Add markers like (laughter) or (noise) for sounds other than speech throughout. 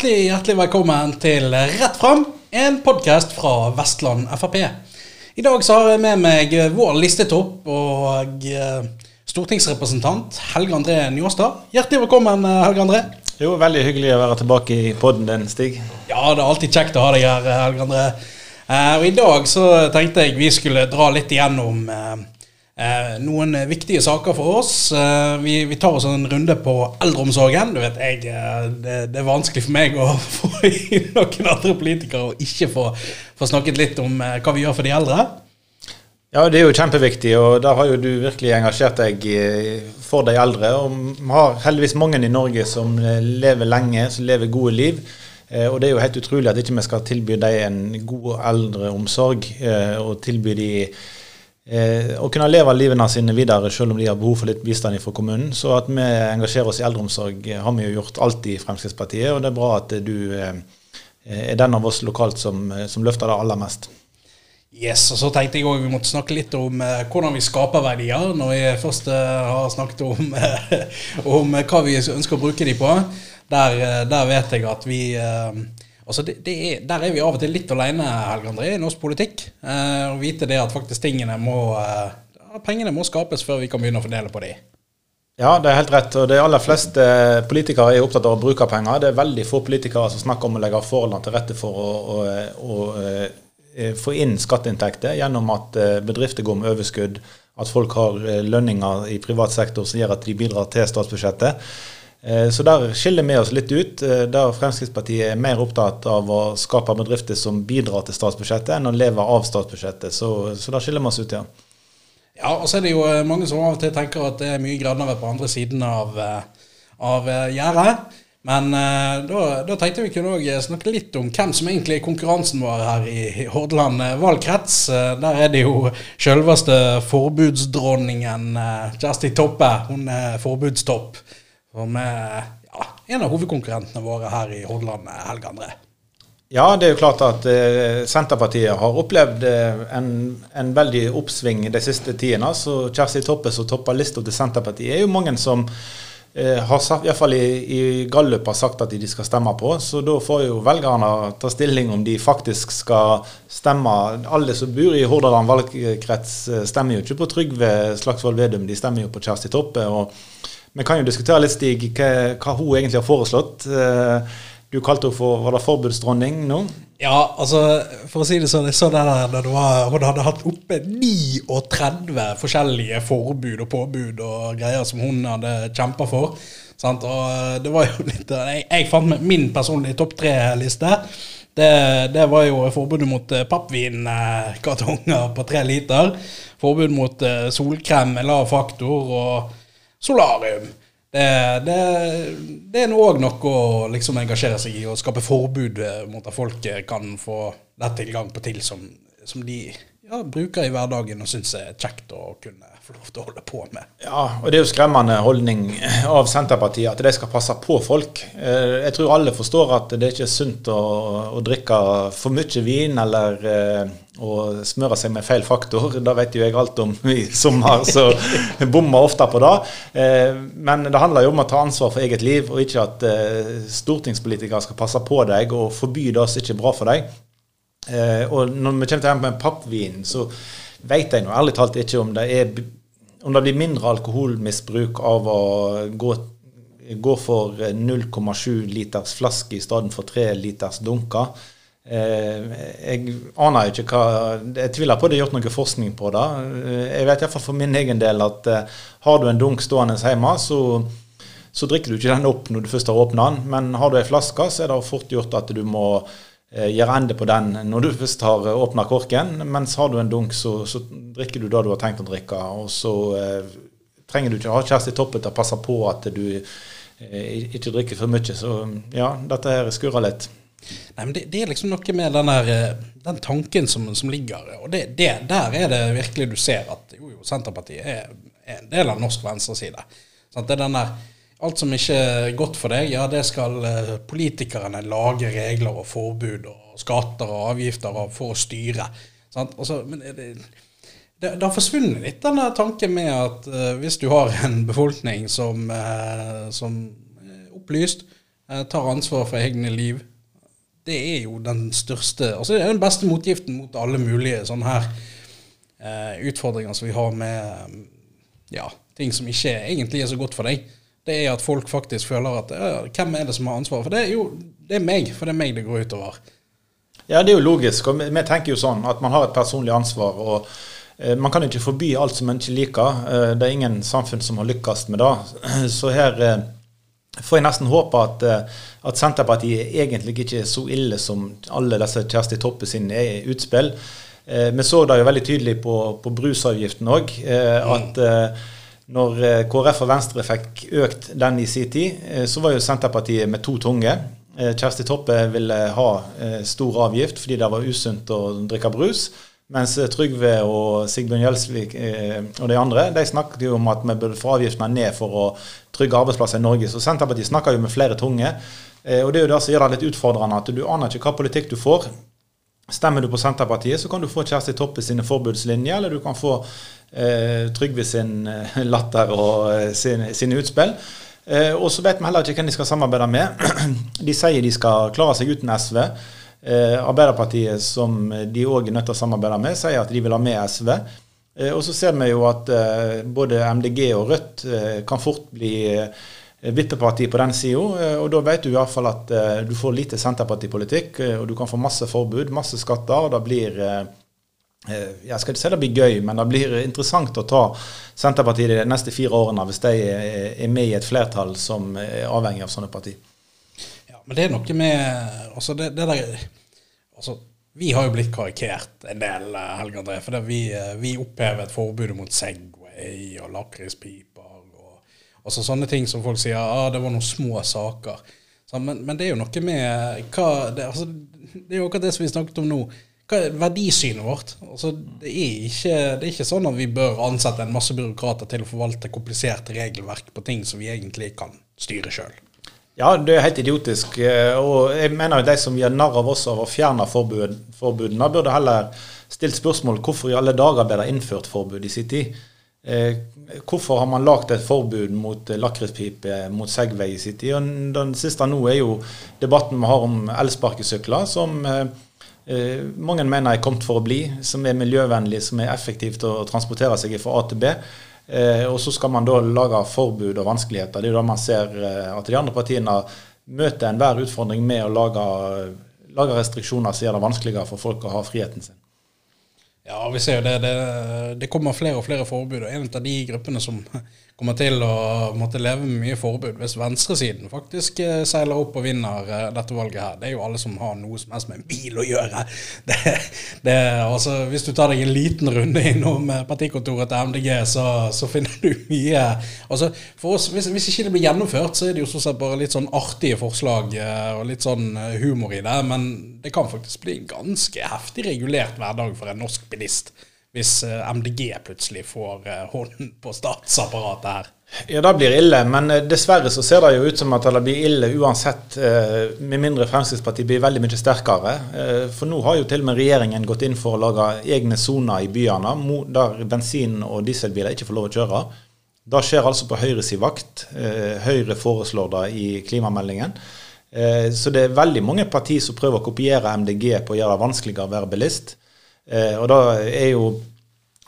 Hjertelig, hjertelig velkommen til Rett fram, en podkast fra Vestland Frp. I dag så har jeg med meg vår listetopp og eh, stortingsrepresentant Helge André Njåstad. Hjertelig velkommen, eh, Helge André. Jo, Veldig hyggelig å være tilbake i podden din, Stig. Ja, det er alltid kjekt å ha deg her, Helge André. Eh, og I dag så tenkte jeg vi skulle dra litt igjennom eh, eh, noen viktige saker for oss. Eh, vi, vi tar oss en runde på eldreomsorgen. Du vet, jeg, eh, det, det er vanskelig for meg å (laughs) få inn noen andre politikere og ikke få, få snakket litt om eh, hva vi gjør for de eldre. Ja, det er jo kjempeviktig, og der har jo du virkelig engasjert deg eh, for de eldre. Og vi har heldigvis mange i Norge som eh, lever lenge, som lever gode liv. Eh, Og det er jo helt utrolig at ikke vi skal tilby dem en god eldreomsorg, eh, og tilby dem eh, å kunne leve livene sine videre selv om de har behov for litt bistand fra kommunen. Så at vi engasjerer oss i eldreomsorg eh, har vi jo gjort alltid i Fremskrittspartiet, og det er bra at du eh, er den av oss lokalt som, som løfter det aller mest. Yes, og så tenkte jeg også vi måtte snakke litt om hvordan vi skaper verdier, når vi først har snakket om, (laughs) om hva vi ønsker å bruke de på. Der, der vet jeg at vi altså det, det er, Der er vi av og til litt alene, Helge André, i norsk politikk. Eh, vite det at faktisk tingene må eh, Pengene må skapes før vi kan begynne å fordele på de. Ja, det er helt rett. og De aller fleste politikere er opptatt av å bruke penger. Det er veldig få politikere som snakker om å legge forholdene til rette for å, å, å, eh, få inn skatteinntekter gjennom at eh, bedrifter går med overskudd, at folk har eh, lønninger i privat sektor som gjør at de bidrar til statsbudsjettet. Eh, Så der skiller vi oss litt ut. eh, Der Fremskrittspartiet er mer opptatt av å skape bedrifter som bidrar til statsbudsjettet, enn å leve av statsbudsjettet. Så, så der skiller vi oss ut, ja. Ja, og så er det jo eh, mange som av og til tenker at det er mye grønnere på andre siden av, av gjerdet. Men da, da tenkte vi kunne også snakke litt om hvem som egentlig er konkurransen vår her i Hordaland valgkrets. Der er det jo selveste forbudsdronningen Kjersti Toppe. Hun er forbudstopp. Som er ja, en av hovedkonkurrentene våre her i Hordaland, Helge André. Ja, det er jo klart at eh, Senterpartiet har opplevd eh, en, en veldig oppsving de siste tidene. Så Kjersti Toppe som topper lista til Senterpartiet, er jo mange som eh, har sagt, i, hvert fall i, i Gallup har sagt at de skal stemme på. Så da får jo velgerne ta stilling om de faktisk skal stemme. Alle som bor i Hordaland valgkrets eh, stemmer jo ikke på Trygve Slagsvold Vedum, de stemmer jo på Kjersti Toppe. og vi kan jo diskutere litt, Stig, hva, hva hun egentlig har foreslått. Eh, Du kalte henne for var det forbudsdronning nå? Ja, altså, for å si det sånn, jeg så det der det var, hun hadde hatt oppe 39 forskjellige forbud og påbud og greier som hun hadde kjempa for. Sant? Og eh, det var jo (laughs) litt eh, Jeg, jeg fant med min personlige topp tre-liste. Det, det var jo forbudet mot pappvinkartonger på tre liter. Forbud mot solkrem med lav faktor og solarium. Det, det, det er òg noe å liksom engasjere seg i og skape forbud eh, mot at folk eh, kan få lett tilgang på til som, som de ja, bruker i hverdagen og syns er kjekt å kunne få lov til å holde på med. Ja, og det er jo skremmende holdning av Senterpartiet at de skal passe på folk. Eh, Jeg tror alle forstår at det ikke er sunt å, å drikke for mye vin eller å smøre seg med feil faktor. Det vet jo jeg alt om i sommer, så bommer ofte på det. Eh, Men det handler jo om å ta ansvar for eget liv, og ikke at eh, stortingspolitikere skal passe på deg og forby det som ikke er bra for deg. Eh, og når vi kommer til det med pappvin, så vet jeg nå ærlig talt ikke om det er om det blir mindre alkoholmisbruk av å gå, gå for 0,7 liters flaske i stedet for 3 liters dunker. Eh, jeg aner ikke hva Jeg tviler på det er gjort noe forskning på det. Eh, jeg vet iallfall for min egen del at eh, har du en dunk stående hjemme, så så drikker du ikke den opp når du først har åpna den. Men har du ei flaske, så er det fort gjort at du må gjøre ende på den når du først har åpna korken. Mens har du en dunk, så, så drikker du det du har tenkt å drikke. Og så eh, trenger du ikke ha Kjersti Toppe til å passe på at du eh, ikke drikker for mye. Så ja, dette her skurrer litt. Nei, men det, det er liksom noe med den, der, eh, den tanken som, som ligger Og det, det, der er det virkelig du ser at jo, jo, Senterpartiet er, er en del av norsk venstreside. Sånn, Det er den der Alt som ikke er godt for deg, ja, det skal eh, politikerne lage regler og forbud og skatter og avgifter og for å styre. Sant? Altså, men det, det, det har forsvunnet litt den tanken med at uh, hvis du har en befolkning som, uh, som opplyst, uh, tar ansvar for egne liv. Det er jo den største Altså det er den beste motgiften mot alle mulige sånne her eh, utfordringer som vi har med ja, ting som ikke egentlig er så godt for deg. Det er at folk faktisk føler at ja, hvem er det som har ansvaret? For det er jo det er meg, for det er meg det går utover. Ja, det er jo logisk. og Vi tenker jo sånn at man har et personlig ansvar. og eh, Man kan ikke forby alt som man ikke liker. Eh, det er ingen samfunn som har lykkes med det. (clears throat) Så her eh, får jeg nesten håpe at, at, Senterpartiet egentlig ikke er så ille som alle disse Kjersti Toppe sine utspill. Vi så det jo veldig tydelig på, på brusavgiften òg. At når KrF og Venstre fikk økt den i sin tid, så var jo Senterpartiet med to tunge. Eh, Kjersti Toppe ville ha eh, stor avgift fordi det var usunt å drikke brus. Mens eh, Trygve og Sigbjørn Gjelsvik og de andre de snakket jo om at vi burde få avgiftene ned for å trygge arbeidsplasser i Norge. Så Senterpartiet snakker jo med flere tunge. Og det er jo det som gjør det litt utfordrende, at du aner ikke hva politikk du får. Stemmer du på Senterpartiet, så kan du få Kjersti Toppe sine forbudslinjer, eller du kan få eh, Trygve sin latter og eh, sine, sine utspill. Eh, og så vet vi heller ikke hvem de skal samarbeide med. (clears throat) De sier de skal klare seg uten SV. Eh, Arbeiderpartiet, som de òg er nødt til å samarbeide med, sier at de vil ha med SV. Eh, og så ser vi jo at både MDG og Rødt kan fort bli vippeparti på den sida. Og da vet du iallfall at du får lite senterpartipolitikk, og du kan få masse forbud, masse skatter. og det blir Eh, jeg skal ikke si det blir gøy, men det blir interessant å ta Senterpartiet de neste fire årene hvis de er med i et flertall som er avhengig av sånne partier. Men det er noe med altså det, det der, altså, Vi har jo blitt karikert en del, eh, Helge André. For vi, eh, vi opphevet forbudet mot Segway og lakrispiper. Og, altså sånne ting som folk sier ah, det var noen små saker. Så, men, men, det er jo noe med hva det, altså, det er jo akkurat det som vi snakket om nå hva er verdisynet vårt? Altså, det, er ikke, det, er ikke, sånn at vi bør ansette en masse byråkrater til å forvalte kompliserte regelverk på ting som vi egentlig kan styre sjøl. Ja, det er helt idiotisk. Eh, og jeg mener de som gjør narr av oss av å fjerne forbud, forbudene, burde heller stilt spørsmål hvorfor i alle dager ble det innført forbud i sin tid. Eh, hvorfor har man lagd et forbud mot lakrispipe, mot Segway i sin tid? Og den siste nå er jo debatten vi har om elsparkesykler, som eh, Eh, mange mener er kommet for å bli, som er miljøvennlig, som er effektivt å transportere seg fra A til B. Eh, og så skal man da lage forbud og vanskeligheter. Det er jo da man ser eh, at de andre partiene møter enhver utfordring med å lage, lage restriksjoner som gjør det vanskeligere for folk å ha friheten sin. Ja, vi ser jo det. Det, det kommer flere og flere forbud. og En av de gruppene som kommer til å måtte leve med mye forbud hvis venstresiden faktisk eh, seiler opp og vinner eh, dette valget her. Det er jo alle som har noe som helst med en bil å gjøre. (laughs) Det, det, altså, hvis du tar deg en liten runde innom eh, partikontoret til MDG, så, så finner du mye altså, for oss, hvis, hvis, ikke det blir gjennomført, så er det jo sånn sett bare litt sånn artige forslag og litt sånn humor i det. Men det kan faktisk bli en ganske heftig regulert hverdag for en norsk bilist hvis eh, MDG plutselig får eh, hånden på statsapparatet her. Ja, det blir ille, men eh, dessverre så ser det jo ut som at det blir ille uansett, med mindre Fremskrittspartiet blir veldig mye sterkere. For nå har jo til og med regjeringen gått inn for å lage egne soner i byene der bensin- og dieselbiler ikke får lov å kjøre. Det skjer altså på Høyres vakt. Høyre foreslår det i klimameldingen. Så det er veldig mange partier som prøver å kopiere MDG på å gjøre det vanskeligere å være bilist. Eh, og da er jo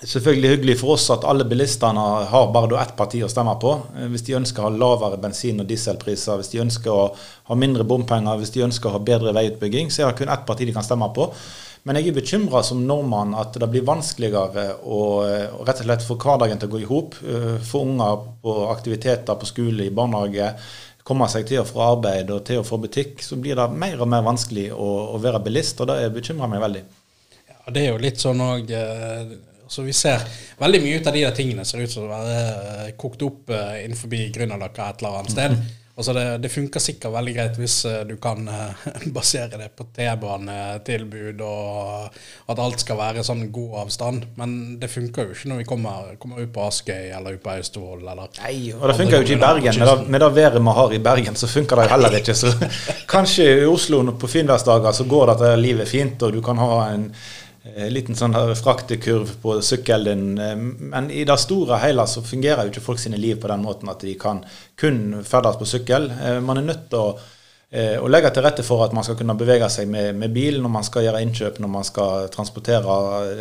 selvfølgelig hyggelig for oss at alle bilistene har bare ett parti å stemme på. Eh, hvis de ønsker å ha lavere bensin- og dieselpriser, hvis de ønsker å ha mindre bompenger, hvis de ønsker å ha bedre veiutbygging, så er det kun ett parti de kan stemme på. Men jeg er bekymra som nordmann at det blir vanskeligere å, å rett og slett få hverdagen til å gå i hop. Eh, få unger på aktiviteter på skole, i barnehage, komme seg til og fra arbeid og til og fra butikk. Så blir det mer og mer vanskelig å, å være bilist, og det bekymrer meg veldig. Ja, det er jo litt sånn òg eh, altså Vi ser veldig mye ut av de der tingene ser ut som å være eh, kokt opp uh, innenfor Grünerløkka et eller annet sted. Altså det, det, funker sikkert veldig greit hvis du kan (laughs) basere det på T-banetilbud og at alt skal være sånn god avstand. Men det funker jo ikke når vi kommer, kommer ut på Askøy eller ut på Austevoll. Nei, og det funker jo ikke i Bergen. Med det, med det været vi har i Bergen, så funker det jo heller ikke. Så (laughs) kanskje i Oslo på finværsdager så går dette livet fint, og du kan ha en liten sånn fraktekurv på sykkelen. Eh, men i det store og hele så fungerer jo ikke folk sine liv på den måten at de kan kun ferdes på sykkel. Eh, man er nødt til å å legge til rette for at man skal kunne bevege seg med, med, bil når man skal gjøre innkjøp, når man skal transportere.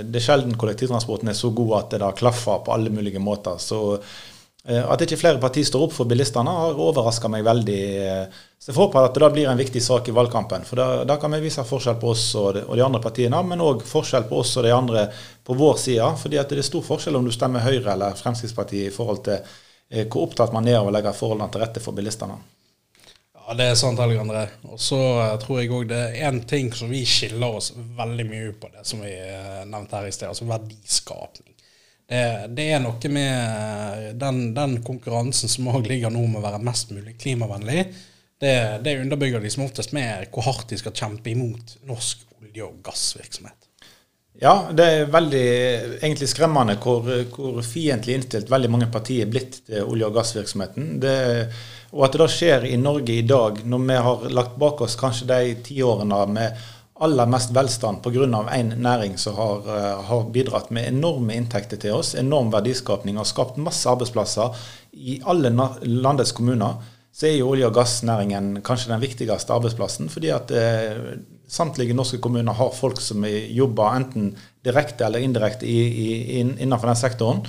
Det er sjelden kollektivtransporten er så god at det da klaffer på alle mulige måter. Så eh, at ikke flere partier står opp for bilistene, har overraska meg veldig. Så jeg håper at det da blir en viktig sak i valgkampen. For da, da kan vi vise forskjell på oss og de, og de andre partiene, men òg forskjell på oss og de andre på vår side. fordi at det er stor forskjell om du stemmer Høyre eller Fremskrittspartiet i forhold til eh, hvor opptatt man er av å legge forholdene til rette for bilistene. Ja, det er sant, Helge André. Og så uh, tror jeg òg det er én ting som vi skiller oss veldig mye ut på, det som vi nevnte her i sted, altså verdiskapning. Det, det er noe med eh, den, den konkurransen som òg ligger nå med å være mest mulig klimavennlig. Det, det underbygger de som oftest med hvor hardt de skal kjempe imot norsk olje- og gassvirksomhet. Ja, det er veldig egentlig skremmende hvor, hvor fiendtlig innstilt veldig mange partier er blitt til olje- og gassvirksomheten. Det og at det da skjer i Norge i dag, når vi har lagt bak oss kanskje de tiårene med aller mest velstand pga. én næring som har, uh, har, bidratt med enorme inntekter til oss, enorm verdiskapning og skapt masse arbeidsplasser i alle landets kommuner, så er jo olje- og gassnæringen kanskje den viktigste arbeidsplassen. Fordi at eh, samtlige norske kommuner har folk som jobber enten direkte eller indirekte innenfor den sektoren.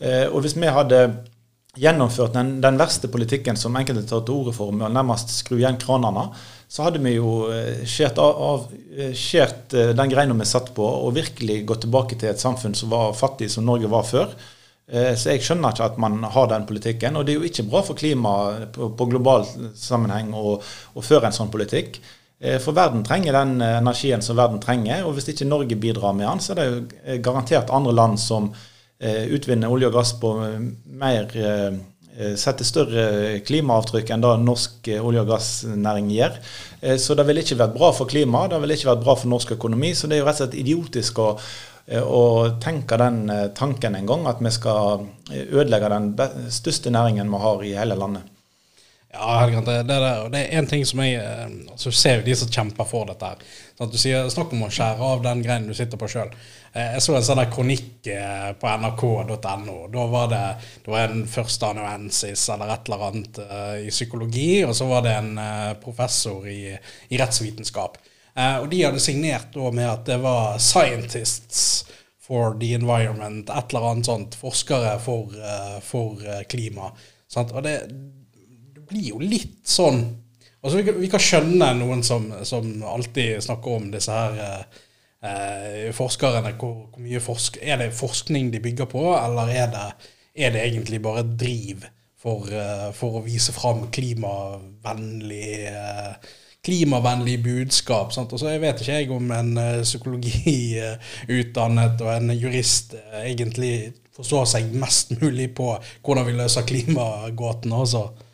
Eh, og hvis vi hadde gjennomført den, den, verste politikken som enkelte tar til orde for, med å nærmest skru igjen kranene, så hadde vi jo skjert skjært, av, eh, skjært eh, den greina vi satt på, og virkelig gått tilbake til et samfunn som var fattig, som Norge var før. Så jeg skjønner ikke at man har den politikken. Og det er jo ikke bra for klimaet på, på global sammenheng å, føre en sånn politikk. For verden trenger den energien som verden trenger, og hvis ikke Norge bidrar med den, så er det jo garantert andre land som utvinner olje og gass på eh, mer eh, Sette større klimaavtrykk enn det norsk olje- og gassnæring gjør. Så det ville ikke vært bra for klimaet, det ville ikke vært bra for norsk økonomi. Så det er jo rett og slett idiotisk å, å tenke den tanken en gang, at vi skal ødelegge den største næringen vi har i hele landet. Ja, det, det, det er én ting som jeg altså, ser de som kjemper for dette. her. Sånn du sier, Snakk om å skjære av den greinen du sitter på sjøl. Eh, jeg så en sånn kronikk eh, på nrk.no. Da var det, det var en førsteamanuensis eller et eller annet i psykologi, og så var det en professor i, i rettsvitenskap. Og de hadde signert med at det var 'scientists for the environment', et eller annet sånt. Forskere for, for klima. Sant? Og det, det, blir jo litt sånn Altså vi, vi kan skjønne noen som, som alltid snakker om disse her eh, forskerne hvor, hvor, mye forsk Er det forskning de bygger på, eller er det, er det egentlig bare driv for, uh, for å vise fram klimavennlig eh, klimavennlig budskap. Sant? Og så jeg vet ikke jeg om en uh, psykologiutdannet og en jurist egentlig forstår seg mest mulig på hvordan vi løser klimagåten også.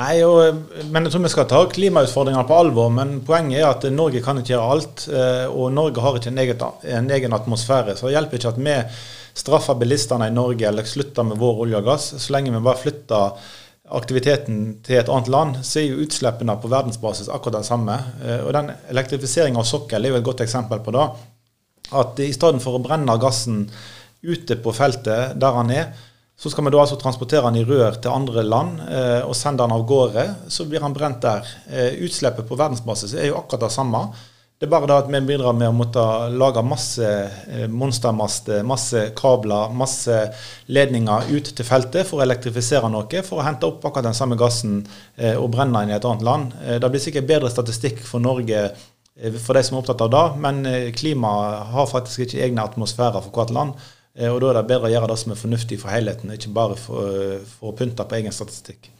Nei, og, men jeg tror vi skal ta klimautfordringene på alvor. Men poenget er at Norge kan ikke gjøre alt. Eh, og Norge har ikke en egen, en egen atmosfære. Så det hjelper ikke at vi straffer bilistene i Norge eller slutter med vår olje og gass. Så lenge vi bare flytter aktiviteten til et annet land, så er jo utslippene på verdensbasis akkurat den samme. Eh, og den elektrifiseringa av sokkel er jo et godt eksempel på det. At i stedet for å brenne gassen ute på feltet der han er, så skal vi da altså transportere den i rør til andre land eh, og sende den av gårde. Så blir den brent der. Eh, utslippet på verdensbasis er jo akkurat det samme. Det er bare det at vi bidrar med å måtte lage masse eh, monstermaster, masse kabler, masse ledninger ut til feltet for å elektrifisere noe, for å hente opp akkurat den samme gassen eh, og brenne den i et annet land. Eh, det blir sikkert bedre statistikk for Norge eh, for de som er opptatt av det, men klimaet har faktisk ikke egne atmosfærer for hvert land. Eh, og Da er det bedre å gjøre det som er fornuftig for helheten, ikke bare for, for å pynte på egen statistikk.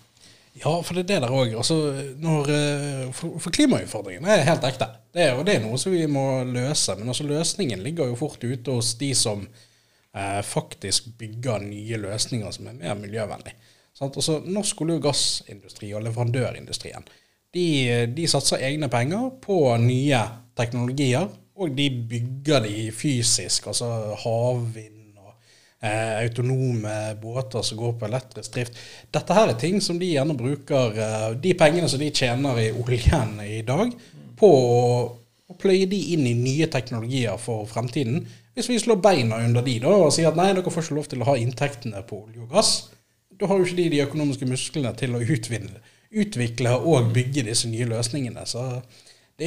Ja, for det er det der òg. Altså, eh, for, for klimautfordringen er helt ekte. Det er, og det er noe som vi må løse. Men altså, løsningen ligger jo fort ute hos de som eh, faktisk bygger nye løsninger som er mer miljøvennlige. Altså, norsk olje- og gassindustri og leverandørindustrien de, de satser egne penger på nye teknologier, og de bygger de fysisk. Altså havvind eh, autonome båter som går på elektrisk drift. Dette her er ting som de gjerne bruker eh, de pengene som de tjener i oljen i dag, på å, å pløye de inn i nye teknologier for fremtiden. Hvis vi slår beina under de da, og sier at nei, dere får ikke lov til å ha inntektene på olje og gass, da har jo ikke de de økonomiske musklene til å utvinne, utvikle og bygge disse nye løsningene. Så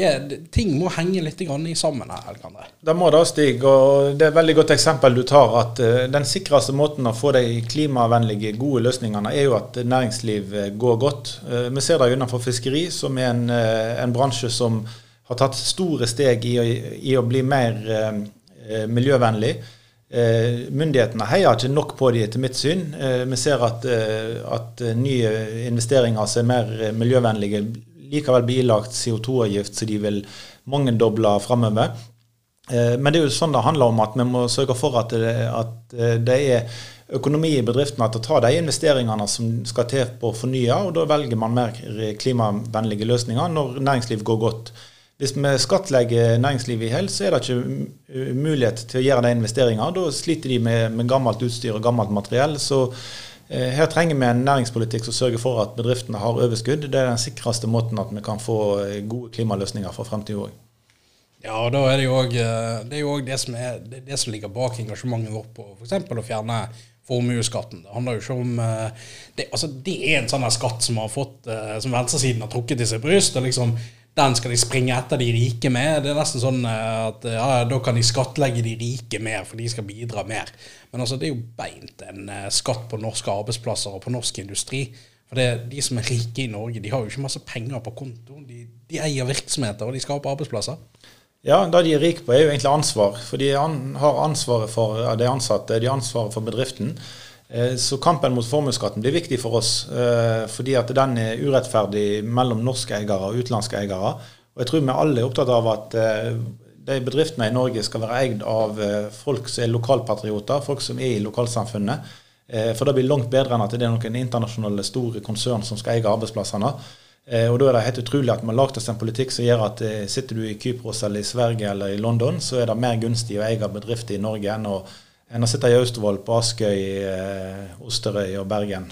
er, ting må henge litt i sammen her. Alexander. Det må det, Stig. og Det er et veldig godt eksempel du tar. at uh, Den sikreste måten å få de klimavennlige, gode løsningene er jo at næringsliv går godt. Uh, vi ser det innenfor fiskeri, som er en, en bransje som har tatt store steg i, i å bli mer miljøvennlig. Eh, myndighetene heier ikke nok på de etter mitt syn. Eh, vi ser at, eh, at, nye investeringer som er mer miljøvennlige, likevel bilagt ilagt CO2-avgift, så de vil mangedoble framover. Men det er jo sånn det handler om at vi må sørge for at det, at det er økonomi i bedriftene til å ta de investeringene som skal til på å fornye, og da velger man mer klimavennlige løsninger når næringsliv går godt. Hvis vi skattlegger næringslivet i hel, så er det ikke mulighet til å gjøre de investeringene. Da sliter de med, med, gammelt utstyr og gammelt materiell. Så eh, her trenger vi en næringspolitikk som sørger for at bedriftene har overskudd. Det er den sikreste måten at vi kan få eh, gode klimaløsninger for fremtiden òg. Ja, og da er det jo òg eh, det, det, det, det som ligger bak engasjementet vårt på f.eks. å fjerne formuesskatten. Det handler jo ikke om eh, det, altså det er en sånn skatt som har fått, som venstresiden har trukket i sitt bryst. og liksom den skal de springe etter de rike med. Det er nesten sånn eh, at ja, da kan de skattlegge de rike mer, for de skal bidra mer. Men altså, det er jo beint en eh, skatt på norske arbeidsplasser og på norsk industri. For det, De som er rike i Norge, de har jo ikke masse penger på konto. De, de eier virksomheter, og de skaper arbeidsplasser. Ja, det de er rike på, er jo egentlig ansvar. For de har ansvaret for de ansatte, de har ansvaret for bedriften. Eh, så kampen mot formuesskatten blir viktig for oss, eh, fordi at den er urettferdig mellom norske eiere og utenlandske eiere. Og jeg tror vi alle er opptatt av at eh, de bedriftene i Norge skal være eid av folk som er lokalpatrioter, folk som er i lokalsamfunnet. For det blir langt bedre enn at det er noen internasjonale store konsern som skal eie arbeidsplassene. Og da er det helt utrolig at vi har oss en politikk som gjør at sitter du i Kypros eller i Sverige eller i London, så er det mer gunstig å eie bedrifter i Norge enn å enn å sitte i Austevoll, på Askøy, eh, Osterøy og Bergen.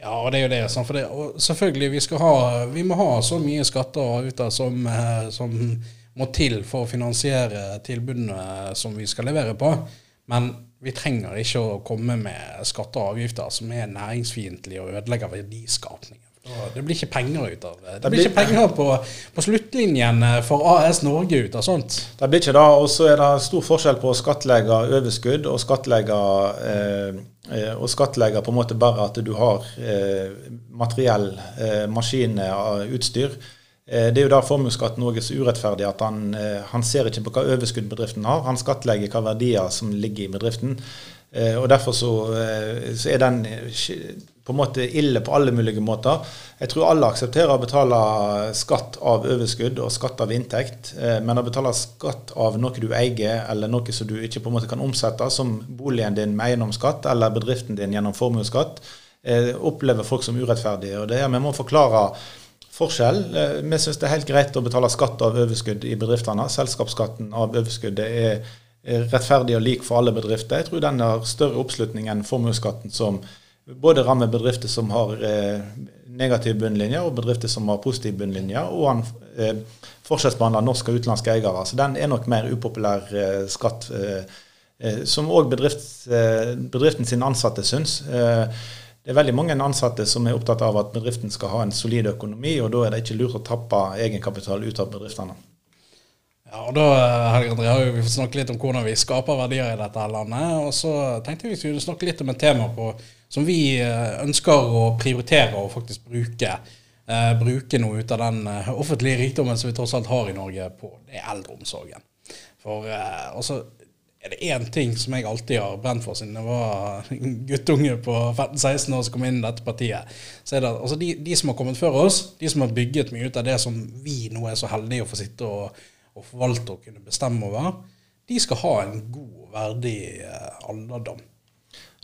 Ja, og det er jo det. Sant? for det, og selvfølgelig, vi, ha, vi, må ha så mye skatter og avgifter som, eh, som, må til for å finansiere tilbudene som vi skal levere på. Men vi trenger ikke å komme med skatter og avgifter som er næringsfiendtlige og ødelegger verdiskapningen. Det blir ikke penger ut av det. Det blir ikke penger på, på sluttlinjen for AS Norge ut av sånt. Det blir ikke det. Og så er det stor forskjell på å skattlegge overskudd og skattlegge, eh, eh, og skattlegge på en måte bare at du har eh, materiell, eh, maskiner, utstyr. Eh, det er jo der formuesskatten er så urettferdig at han, eh, han, ser ikke på hva overskudd bedriften har, han skattlegger hva verdier som ligger i bedriften. og Derfor så, så er den på en måte ille på alle mulige måter. Jeg tror alle aksepterer å betale skatt av overskudd og skatt av inntekt, eh, men å betale skatt av noe du eier, eller noe som du ikke på en måte kan omsette, som boligen din med eiendomsskatt eller bedriften din gjennom formuesskatt, eh, opplever folk som urettferdig. Og det er, Vi må forklare forskjell. Eh, vi syns det er helt greit å betale skatt av overskudd i bedriftene. Selskapsskatten av overskuddet er rettferdig og lik for alle bedrifter. Jeg tror den har større oppslutning enn formuesskatten som både rammer bedrifter som har eh, negativ bunnlinje, og bedrifter som har positiv bunnlinje. Og han eh, forskjellsbehandler norske og utenlandske eiere. Så den er nok mer upopulær eh, skatt, eh, eh som òg bedrift, eh, bedriften sin ansatte syns. det er veldig mange ansatte som er opptatt av at bedriften skal ha en solid økonomi, og da er det ikke lurt å tappe egenkapital ut av bedriftene. Ja, og da Helge André, har vi fått snakke litt om hvordan vi skaper verdier i dette landet. Og så tenkte vi skulle snakke litt om et tema på som vi eh, ønsker å prioritere og faktisk bruke. Eh, bruke noe ut av den eh, offentlige rikdommen som vi tross alt har i Norge, på det eldreomsorgen. For eh, altså, er det én ting som jeg alltid har brent for siden jeg var (laughs) guttunge på 15-16 år som kom inn i dette partiet, så er det altså de, de, som har kommet før oss, de som har bygget mye ut av det som vi nå er så heldige å få sitte og, og forvalte og kunne bestemme over, de skal ha en god og verdig eh, alderdom.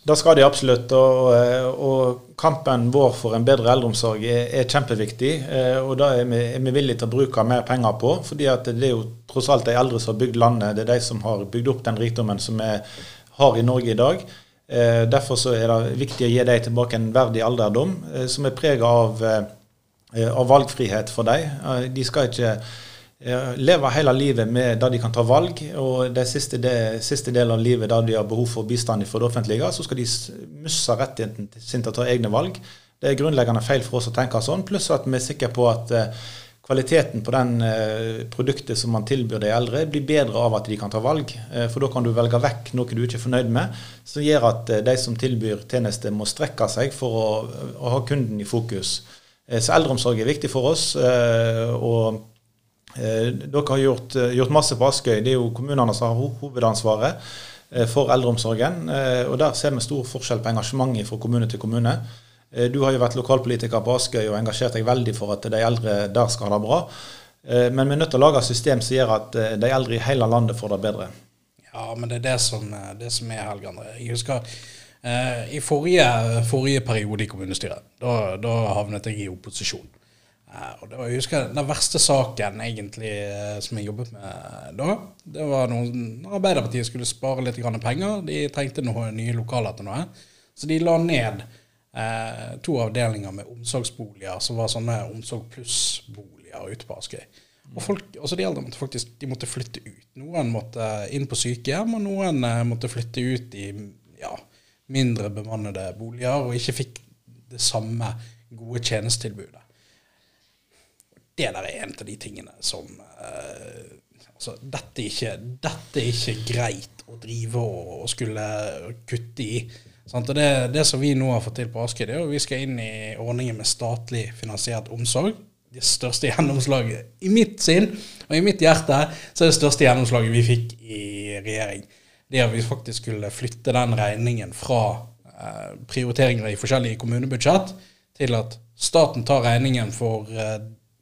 Det skal de absolutt. Og, og, kampen vår for en bedre eldreomsorg er, er kjempeviktig. Eh, og det er vi, er vi, villige til å bruke mer penger på. fordi det er jo tross alt de eldre som har bygd landet. Det er de som har bygd opp den rikdommen som vi har i Norge i dag. Eh, derfor er det viktig å gi dem tilbake en verdig alderdom eh, som er preget av, av valgfrihet for dem. De skal ikke leve hele livet med der de kan ta valg. Og det siste, de, siste delen av livet der de har behov for bistand fra det offentlige, så skal de miste rettigheten sin til å ta egne valg. Det er grunnleggende feil for oss å tenke sånn, pluss at vi er sikre på at eh, kvaliteten på den eh, produktet som man tilbyr de eldre, blir bedre av at de kan ta valg. Eh, for da kan du velge vekk noe du ikke er fornøyd med, som gjør at de som tilbyr tjenester, må strekke seg for å, å ha kunden i fokus. Så eldreomsorg er viktig for oss. og dere har gjort, gjort masse på Askøy. Det er jo kommunene som har hovedansvaret for eldreomsorgen. og Der ser vi stor forskjell på engasjementet fra kommune til kommune. Eh, du har jo vært lokalpolitiker på Askøy og engasjert deg veldig for at de eldre der skal ha det bra. Eh, men vi er nødt til å lage et system som gjør at eh, de eldre i hele landet får det bedre. Ja, men det er det som, det som er, Helge André. Jeg husker eh, i forrige, forrige, periode i kommunestyret, da, da havnet jeg i opposisjon. Eh, og det var, jeg husker Den verste saken egentlig som jeg jobbet med da, det var noen, Arbeiderpartiet skulle spare litt penger. De trengte noen nye lokaler til noe. Så de la ned eh, to avdelinger med omsorgsboliger som var sånne Omsorg pluss-boliger ute på Askøy. Og folk, også De eldre måtte faktisk de måtte flytte ut. Noen måtte inn på sykehjem, og noen eh, måtte flytte ut i ja, mindre bemannede boliger og ikke fikk det samme gode tjenestetilbudet. Det der er en av de tingene som eh, altså, dette, er ikke, dette er ikke greit å drive og, og skulle kutte i. Sant? Og det, det, som vi nå har fått til på Askøy, er at vi skal inn i ordningen med statlig finansiert omsorg. Det største gjennomslaget i mitt sinn og i mitt hjerte så er det største gjennomslaget vi fikk i regjering. Det at vi faktisk skulle flytte den regningen fra eh, prioriteringer i forskjellige kommunebudsjett til at staten tar regningen for eh,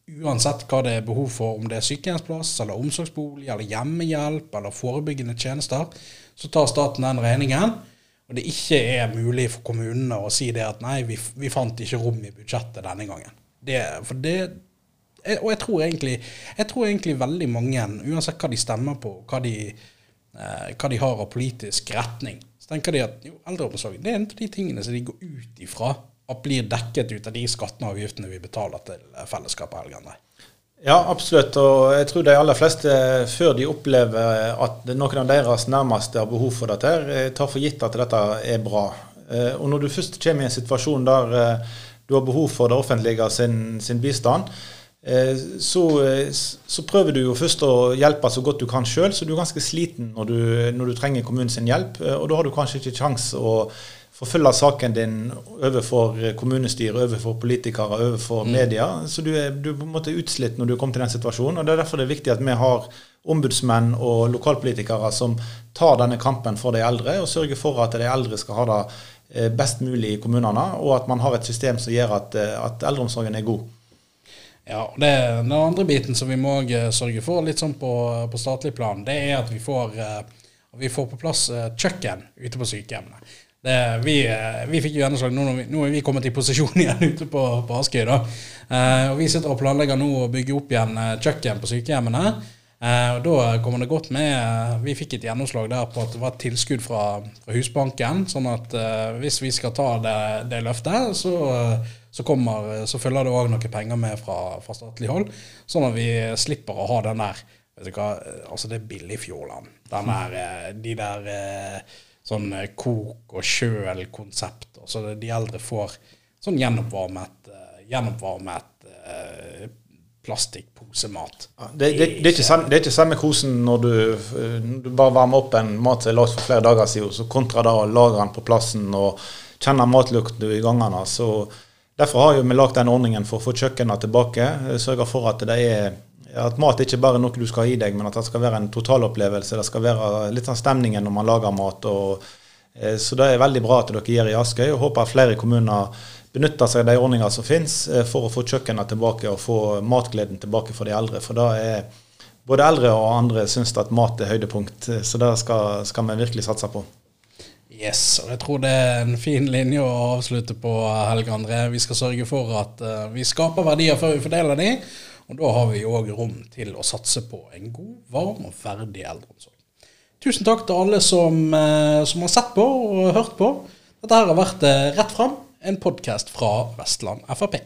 uansett hva det er behov for, om det er sykehjemsplass eller omsorgsbolig eller hjemmehjelp eller forebyggende tjenester, så tar staten den regningen og det ikke er mulig for kommunene å si det at nei, vi, vi fant ikke rom i budsjettet denne gangen. Det, for det, og jeg tror, egentlig, jeg tror egentlig veldig mange, uansett hva de stemmer på, hva de, eh, hva de har av politisk retning, så tenker de at jo, eldreomsorg det er en av de tingene som de går ut ifra blir dekket ut av de skattene og avgiftene vi betaler til fellesskapet. Helgene. Ja, absolutt. Og jeg tror de aller fleste, før de opplever at noen av deres nærmeste har behov for dette, eh, tar for gitt at dette er bra. Eh, og når du først kommer i en situasjon der eh, du har behov for det offentlige sin, sin bistand, så, så, prøver du jo først å hjelpe så godt du kan sjøl, så du er ganske sliten når du, når du trenger kommunens hjelp. Og da har du kanskje ikke kjangs å forfølge saken din overfor kommunestyret, overfor politikere, overfor mm. media. Så du er, du er på en måte utslitt når du kommer til den situasjonen. og Det er derfor det er viktig at vi har ombudsmenn og lokalpolitikere som tar denne kampen for de eldre, og sørger for at de eldre skal ha det eh, best mulig i kommunene, og at man har et system som gjør at, eh, at eldreomsorgen er god. Ja, det, Den andre biten som vi må eh, sørge for litt sånn på, på statlig plan, det er at vi får, vi får på plass kjøkken ute på sykehjemmene. Det, vi, eh, vi, fikk jo gjennomslag nå, nå er vi kommet i posisjon (laughs) igjen ute på, på Askøy. da. Eh, og Vi sitter og planlegger nå å bygge opp igjen eh, kjøkken på sykehjemmene. Eh, og Da kommer det godt med eh, Vi fikk et gjennomslag der på at det var et tilskudd fra, fra Husbanken. sånn at eh, hvis vi skal ta det, det løftet, så, så, kommer, så, følger det òg noen penger med fra, fra, statlig hold. Sånn at vi slipper å ha den der vet du hva, altså Det er Billigfjordland. Den der, de der sånn eh, kok og kjøl-konsept. Så de eldre får sånn gjennomvarmet, gjennomvarmet gjennoppvarmet uh, plastikkposemat. Ja, det, det, det, er samme, det er ikke samme kosen når du, du, bare varmer opp en mat som er lagd for flere dager siden, så kontra da å lagre den på plassen og kjenne matlukten i gangene. Så Derfor har vi lagd den ordningen for å få kjøkkenene tilbake. Sørge for at det er at mat ikke bare er noe du skal ha i deg, men at det skal være en totalopplevelse. Det skal være litt sånn stemningen når man lager mat. Og, eh, så det er veldig bra at dere gjør i Askøy. og håper flere kommuner benytter seg av de ordningene som finnes eh, for å få kjøkkenene tilbake og få matgleden tilbake for de eldre. For da er både eldre og andre syns at mat er høydepunkt. Så det skal, skal vi virkelig satse på. Yes, og jeg tror det er en fin linje å avslutte på, Helge André. Vi skal sørge for at uh, vi skaper verdier før vi fordeler de. Og da har vi òg rom til å satse på en god, varm og ferdig eldreomsorg. Tusen takk til alle som, eh, som har sett på og hørt på. Dette her har vært eh, Rett fram, en podkast fra Vestland Frp.